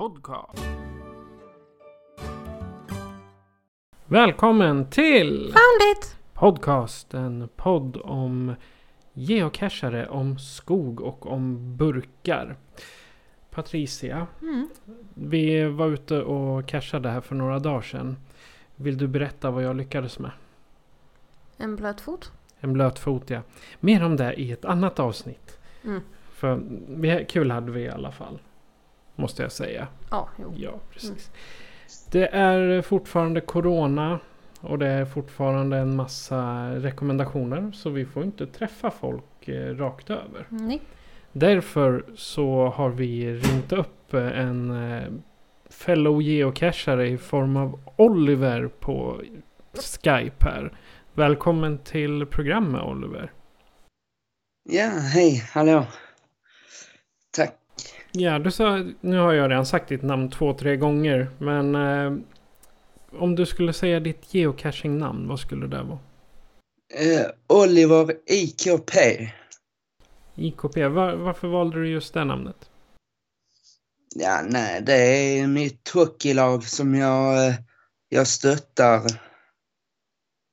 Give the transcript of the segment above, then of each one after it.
Podcast. Välkommen till Found it! Podcast. En podd om geocachare, om skog och om burkar. Patricia, Mm. vi var ute och cachade här för några dagar sedan. Vill du berätta vad jag lyckades med? En blöt fot. En blöt fot ja. Mer om det i ett annat avsnitt. Mm. För kul hade vi i alla fall. Måste jag säga. Ja, jo. Ja, precis. Det är fortfarande Corona. Och det är fortfarande en massa rekommendationer. Så vi får inte träffa folk eh, rakt över. Nej. Därför så har vi ringt upp eh, en eh, fellow geocachare i form av Oliver på Skype här. Välkommen till programmet Oliver. Ja, hej, hallå. Ja, du sa, nu har jag redan sagt ditt namn två, tre gånger. Men eh, om du skulle säga ditt geocaching-namn, vad skulle det vara? Eh, Oliver IKP. IKP, var, varför valde du just det namnet? Ja, nej, det är mitt hockeylag som jag, eh, jag stöttar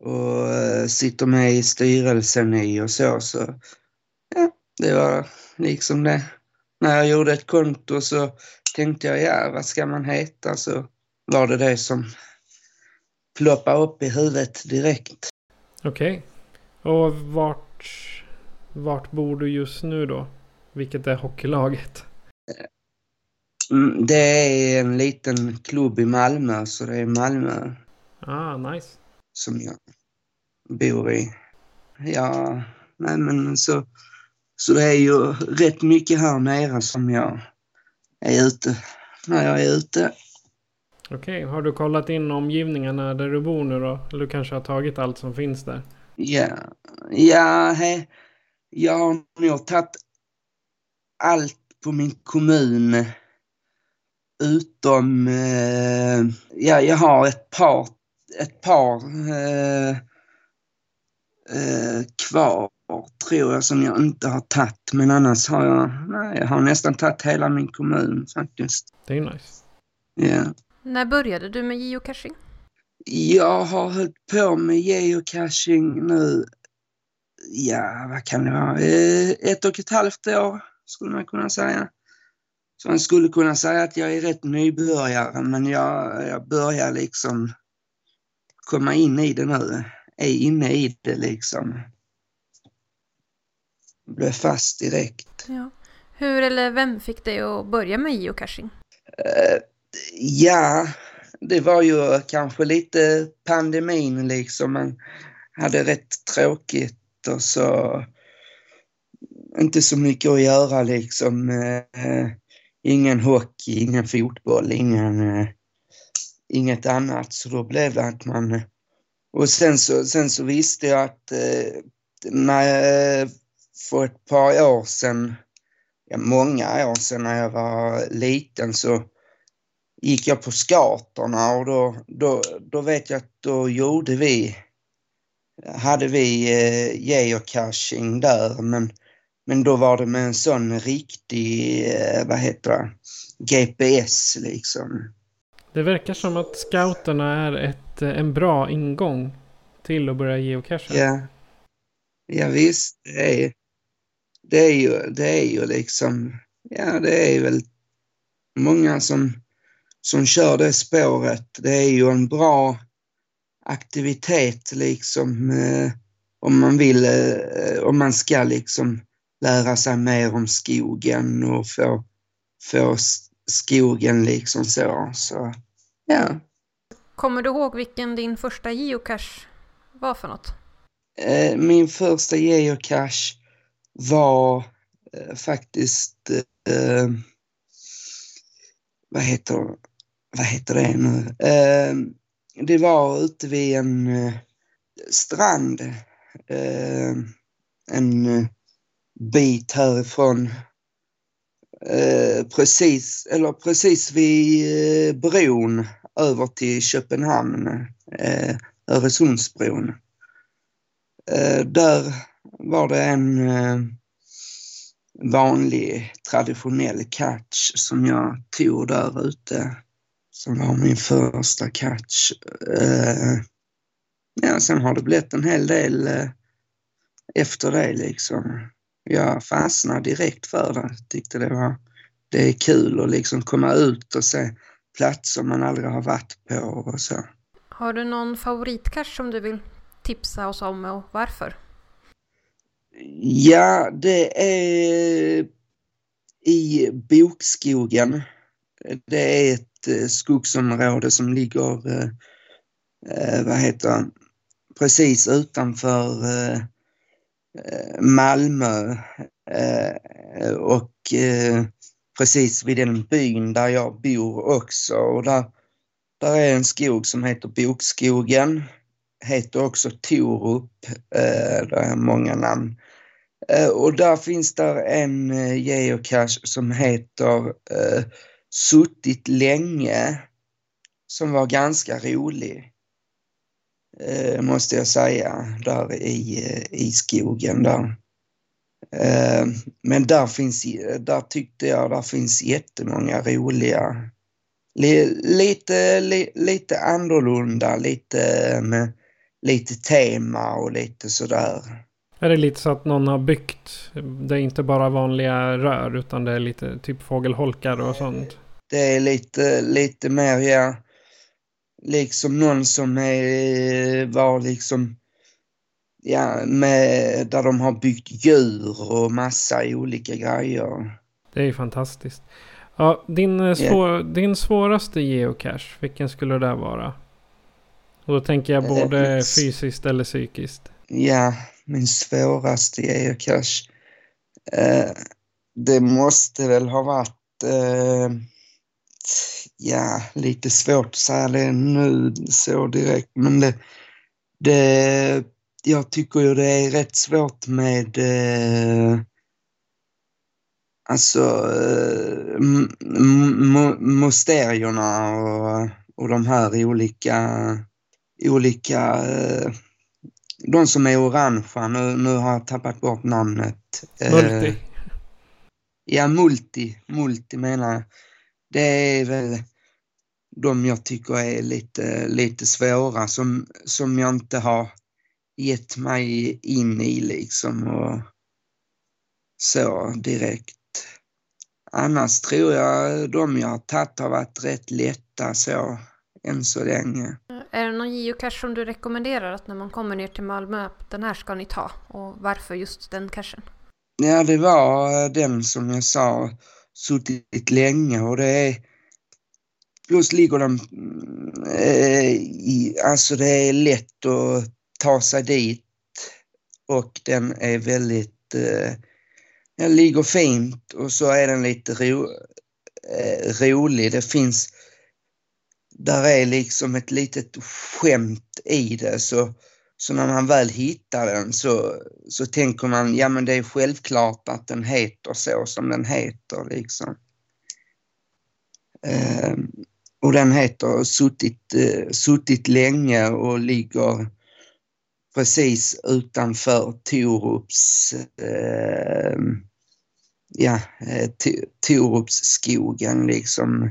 och eh, sitter med i styrelsen i och så. Så ja, det var liksom det. När jag gjorde ett konto så tänkte jag, ja, vad ska man heta? Så var det det som ploppade upp i huvudet direkt. Okej. Och vart, vart bor du just nu då? Vilket är hockeylaget? Mm, Det är en liten klubb i Malmö, så det är Malmö Ah, nice. som jag bor i. Ja, nej men så, så det är ju rätt mycket här nere som jag är ute, när jag är ute. Okej, har du kollat in omgivningarna där du bor nu då? Eller du kanske har tagit allt som finns där? Ja, ja he, jag har nog tagit allt på min kommun utom, eh, ja, jag har ett par, ett par eh, eh, kvar tror jag som jag inte har tagit. Men annars har jag, nej, jag har nästan tagit hela min kommun faktiskt. Det är nice. Ja. När började du med geocaching? Jag har hållit på med geocaching nu, ja vad kan det vara, Eh, ett och ett halvt år skulle man kunna säga. Så man skulle kunna säga att jag är rätt nybörjare men jag, jag börjar liksom komma in i det nu, är inne i det liksom. Blev fast direkt. Ja. Hur eller vem fick dig att börja med geocaching? Eh, ja, det var ju kanske lite pandemin liksom. Man hade rätt tråkigt och så inte så mycket att göra liksom. Eh, ingen hockey, ingen fotboll, ingen, eh, inget annat. Så då blev det att man... Och sen så, sen så visste jag att när, för ett par år sedan, ja, många år sedan när jag var liten så gick jag på skatorna och då, då, då vet jag att då gjorde vi, hade vi eh, geocaching där men, men då var det med en sån riktig, eh, vad heter det, GPS liksom. Det verkar som att scouterna är ett, eh, en bra ingång till att börja geocacha. Ja, ja visst, det är, det är ju, det är ju liksom, ja det är väl många som, som kör det spåret. Det är ju en bra aktivitet liksom eh, om man vill, eh, om man ska liksom lära sig mer om skogen och få, få skogen liksom så. så ja. Kommer du ihåg vilken din första geocache var för något? Eh, min första geocache var eh, faktiskt, eh, vad, heter, vad heter det nu? Eh, det var ute vid en eh, strand, eh, en eh, bit härifrån. Eh, precis, eller precis vid bron över till Köpenhamn, Öresundsbron. där var det en eh, vanlig traditionell catch som jag tog där ute. Som var min första catch. Eh, ja, sen har det blivit en hel del eh, efter det liksom. Jag fastnade direkt för det. Tyckte det var det är kul att liksom komma ut och se platser man aldrig har varit på och så. Har du någon favoritcatch som du vill tipsa oss om och varför? Ja, det är i Bokskogen. Det är ett eh, skogsområde som ligger, eh, eh, vad heter precis utanför Malmö och precis vid den byn där jag bor också. Och där, där är en skog som heter Bokskogen. Heter också Torup. Det är många namn. Eh, och där finns där en eh, geocache som heter uh, Suttit länge som var ganska rolig. Uh, måste jag säga, där i, i skogen där. men där finns, där tyckte jag, där finns jättemånga roliga, li, lite, li, lite annorlunda, lite med lite tema och lite sådär. Är det lite så att någon har byggt? Det är inte bara vanliga rör utan det är lite typ fågelholkar och sånt? Det är lite, lite mer, ja. Liksom någon som är, var liksom, ja, med, där de har byggt djur och massa olika grejer. Det är ju fantastiskt. Ja, din, eh, svår, yeah. din svåraste geocache, vilken skulle det vara? Och då tänker jag eh, både fysiskt eller psykiskt. Ja, min svåraste geocache. Eh, det måste väl ha varit, eh, ja, lite svårt att säga det nu så direkt, men det, det jag tycker ju det är rätt svårt med eh, alltså eh, mysterierna och, och de här olika, olika eh, de som är orangea, nu, nu har jag tappat bort namnet. Multi. Eh, ja, Multi. Multi menar jag. Det är väl de jag tycker är lite, lite svåra som, som jag inte har gett mig in i liksom och så direkt. Annars tror jag de jag har tagit har varit rätt lätta så än så länge. Är det någon geocache som du rekommenderar att när man kommer ner till Malmö, den här ska ni ta? Och varför just den cachen? Ja, det var eh, den som jag sa, suttit länge och det är Plus ligger den eh, i, alltså det är lätt att ta sig dit och den är väldigt, eh, den ligger fint och så är den lite ro, eh, rolig. Det finns där är liksom ett litet skämt i det så, så när man väl hittar den så, så tänker man, ja men det är självklart att den heter så som den heter liksom. Eh, och den heter Suttit, eh, Suttit länge och ligger precis utanför Torups, eh, ja, eh, Torupsskogen liksom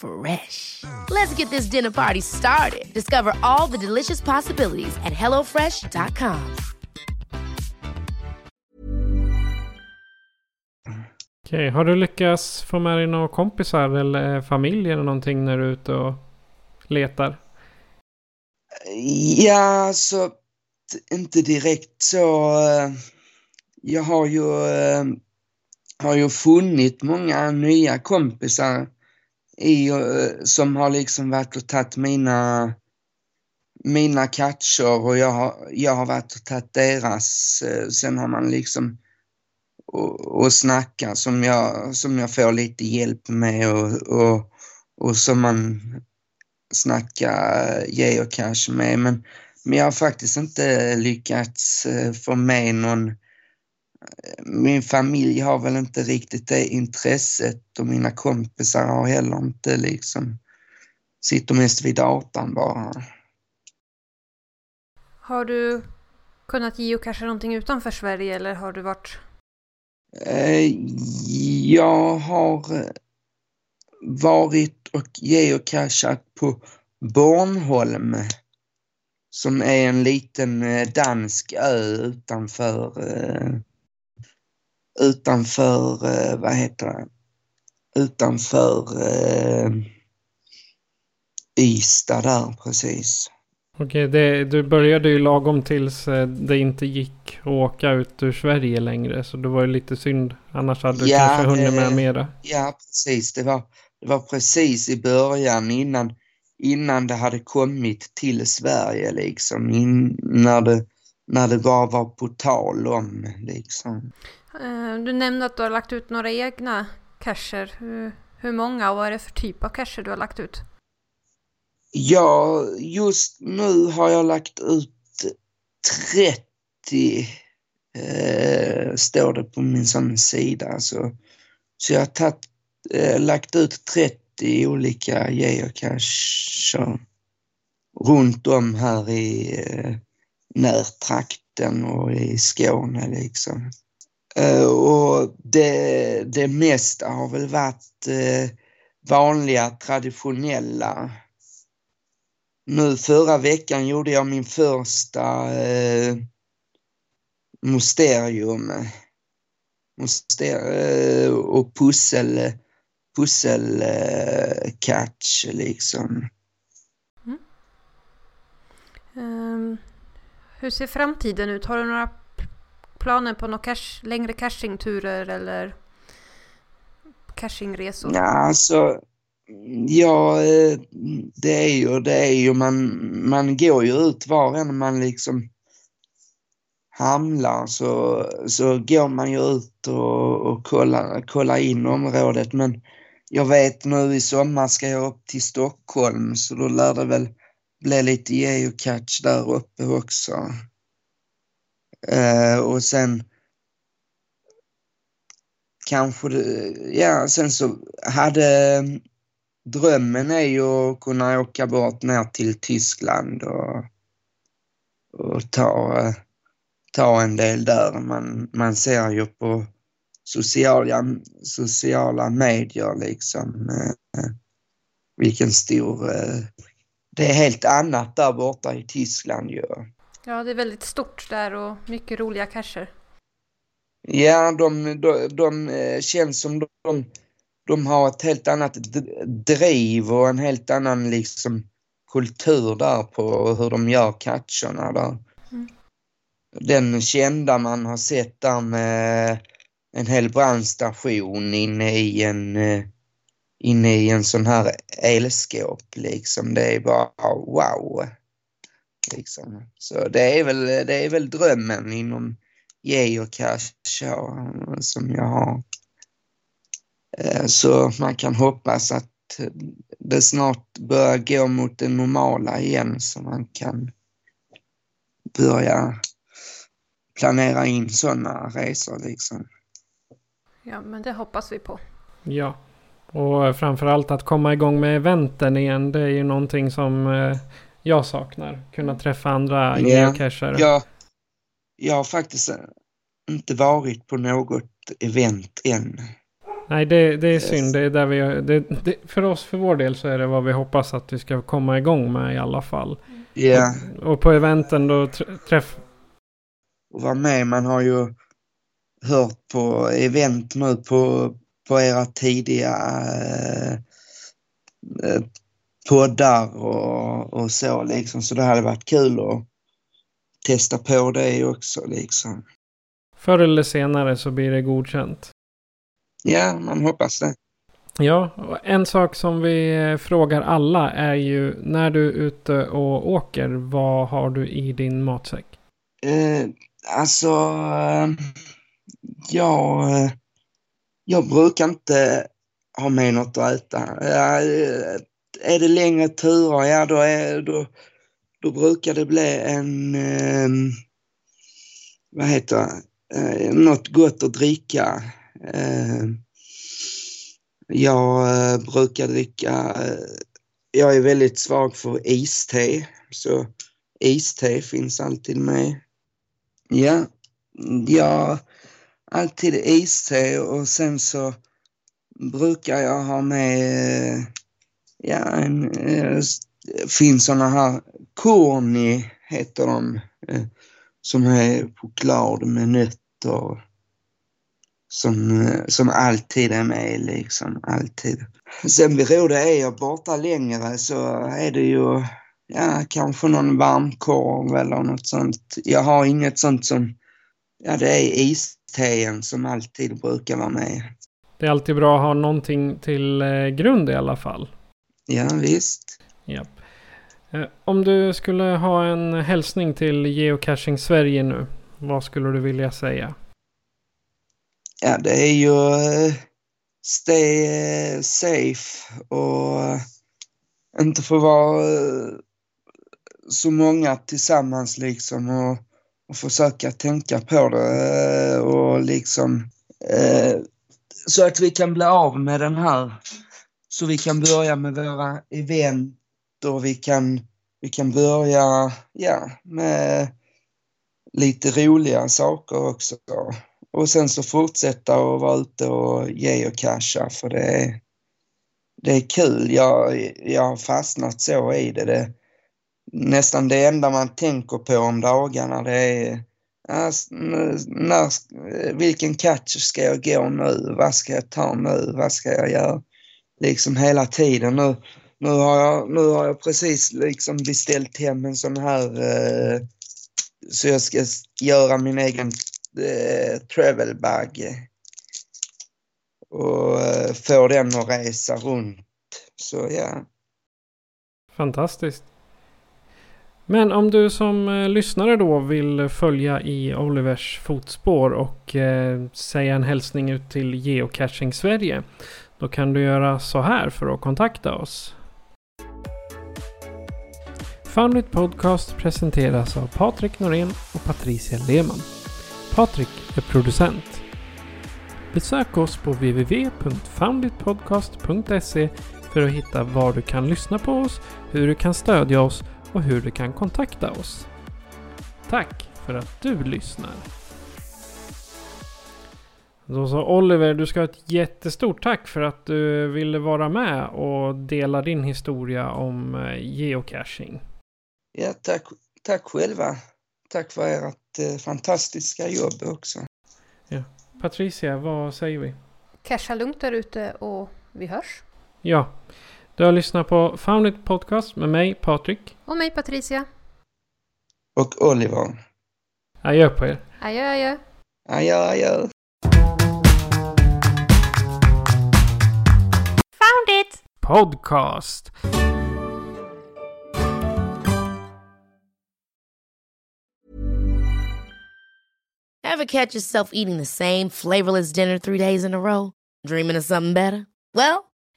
Fresh. Let's get this dinner party started. Discover all the delicious possibilities at hellofresh.com. Okej, har du lyckats få med dig några kompisar eller familj eller någonting när du är ute och letar? Ja, alltså t- inte direkt så. eh, Jag har ju, eh, har ju funnit många nya kompisar i, eh, som har liksom varit och tagit mina, mina catcher och jag har, jag har varit och tagit deras. Eh, sen har man liksom och, och snacka som jag, som jag får lite hjälp med och, och, och som man snackar eh, geocache med. Men, men jag har faktiskt inte lyckats få med någon. Min familj har väl inte riktigt det intresset och mina kompisar har heller inte liksom, sitter mest vid datorn bara. Har du kunnat geocacha någonting utanför Sverige eller har du varit... Eh, Jag har eh, varit och geocachat på Bornholm som är en liten eh, dansk ö utanför utanför, eh, vad heter det, utanför eh, Ystad där precis. Okej, det, du började ju lagom tills eh, det inte gick att åka ut ur Sverige längre. Så det var ju lite synd. Annars hade du Ja, kanske hunnit med mera. Ja, precis. Det var, det var precis i början innan, innan det hade kommit till Sverige liksom. In, när, det, när det bara var på tal om liksom. Eh, Du nämnde att du har lagt ut några egna cacher. Hur, hur många och vad är det för typ av cacher du har lagt ut? Ja, just nu har jag lagt ut 30, eh, står det på min sån sida. Så, så jag har tagit, eh, lagt ut 30 olika geocacher runt om här i eh, närtrakten och i Skåne liksom. Eh, och det, det mesta har väl varit eh, vanliga traditionella nu förra veckan gjorde jag min första eh, mysterium. Moster eh, och pussel, pussel eh, catch liksom. Mm. Ehm, hur ser framtiden ut? Har du några planer på några cash, längre cachingturer eller cachingresor? Ja, alltså, ja, eh, det är ju, det är ju, man, man går ju ut var än man liksom hamnar så, så går man ju ut och, och kollar, kollar in området. Men jag vet nu i sommar ska jag upp till Stockholm så då lär det väl blev lite geocache där uppe också. Eh, och sen kanske det, ja sen så hade eh, drömmen är ju att kunna åka bort ner till Tyskland och, och ta, eh, ta en del där. Man, man ser ju på sociala, sociala medier liksom eh, vilken stor... Eh, det är helt annat där borta i Tyskland ju. Ja, det är väldigt stort där och mycket roliga cacher. Ja, de, de, de eh, känns som de, de har ett helt annat driv och en helt annan liksom kultur där på hur de gör catcherna där. den kända man har sett där med en hel brandstation inne i en, eh, inne i en sån här elskåp liksom. Det är bara wow. Liksom. Så det är väl, det är väl drömmen inom geocache som jag har. Eh, så man kan hoppas att det snart börjar gå mot det normala igen så man kan börja planera in sådana resor liksom. Ja, men det hoppas vi på. Ja, och framförallt att komma igång med eventen igen. Det är ju någonting som eh, jag saknar. Kunna träffa andra geocachare. Ja, jag har faktiskt inte varit på något event än. Nej, det, det är synd. Det är där vi, det, det, för oss, för vår del, så är det vad vi hoppas att vi ska komma igång med i alla fall. Ja. Och, och på eventen då träff... Och vara med. Man har ju hört på event nu på, på era tidiga eh, eh, poddar och, och så liksom. Så det hade varit kul att testa på det också liksom. Förr eller senare så blir det godkänt. Ja, man hoppas det. Ja, och en sak som vi eh, frågar alla är ju när du är ute och åker, vad har du i din matsäck? Eh, alltså, eh, jag, eh, jag brukar inte ha med något att äta. Är det längre turer, ja då, är, då, då brukar det bli en, eh, vad heter det, eh, något gott att dricka. Eh, jag eh, brukar dricka, eh, jag är väldigt svag för iste, så iste finns alltid med. Ja, jag alltid iste och sen så brukar jag ha med, ja, en, eh, finns såna här corny heter de, eh, som är choklad med nötter som, eh, som alltid är med liksom, alltid. Sen beror det, är jag borta längre så är det ju ja, kanske någon varmkorv eller något sånt. Jag har inget sånt som, ja det är isteen som alltid brukar vara med. Det är alltid bra att ha någonting till eh, grund i alla fall. Ja, visst. Ja. Eh, om du skulle ha en hälsning till Geocaching Sverige nu, vad skulle du vilja säga? Ja, det är ju uh, stay safe och inte få vara så många tillsammans liksom och, och försöka tänka på det eh, och liksom eh, så att vi kan bli av med den här så vi kan börja med våra event och vi kan, vi kan börja ja, med lite roliga saker också. Och sen så fortsätta att vara ute och ge och casha för det är, det är kul. Jag, jag har fastnat så i det. det. Nästan det enda man tänker på om dagarna det är när, vilken catch ska jag gå nu? Vad ska jag ta nu? Vad ska jag göra? Liksom hela tiden. Nu, nu, har, jag, nu har jag precis liksom beställt hem en sån här eh, så jag ska göra min egen eh, travel bag och eh, få den att resa runt. Så ja. Fantastiskt. Men om du som eh, lyssnare då vill följa i Olivers fotspår och eh, säga en hälsning ut till Geocaching Sverige. Då kan du göra så här för att kontakta oss. Foundit Podcast presenteras av Patrik Norén och Patricia Lehmann. Patrik är producent. Besök oss på www.founditpodcast.se för att hitta var du kan lyssna på oss, hur du kan stödja oss och hur du kan kontakta oss. Tack för att du lyssnar. Då sa Oliver, du ska ha ett jättestort tack för att du ville vara med och dela din historia om eh, geocaching. Ja, tack, tack själva. Tack för ert eh, fantastiska jobb också. Ja. Patricia, vad säger vi? Casha lugnt där ute och vi hörs. Ja. Du har lyssnat på Foundit Podcast med mig, Patrik. Och mig, Patricia. Och Oliver. Adjö på er. Adjö, adjö. Adjö, adjö. Found it! Podcast. Ever catch yourself eating the same flavorless dinner three days in a row? Dreaming of something better? Well,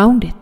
found it.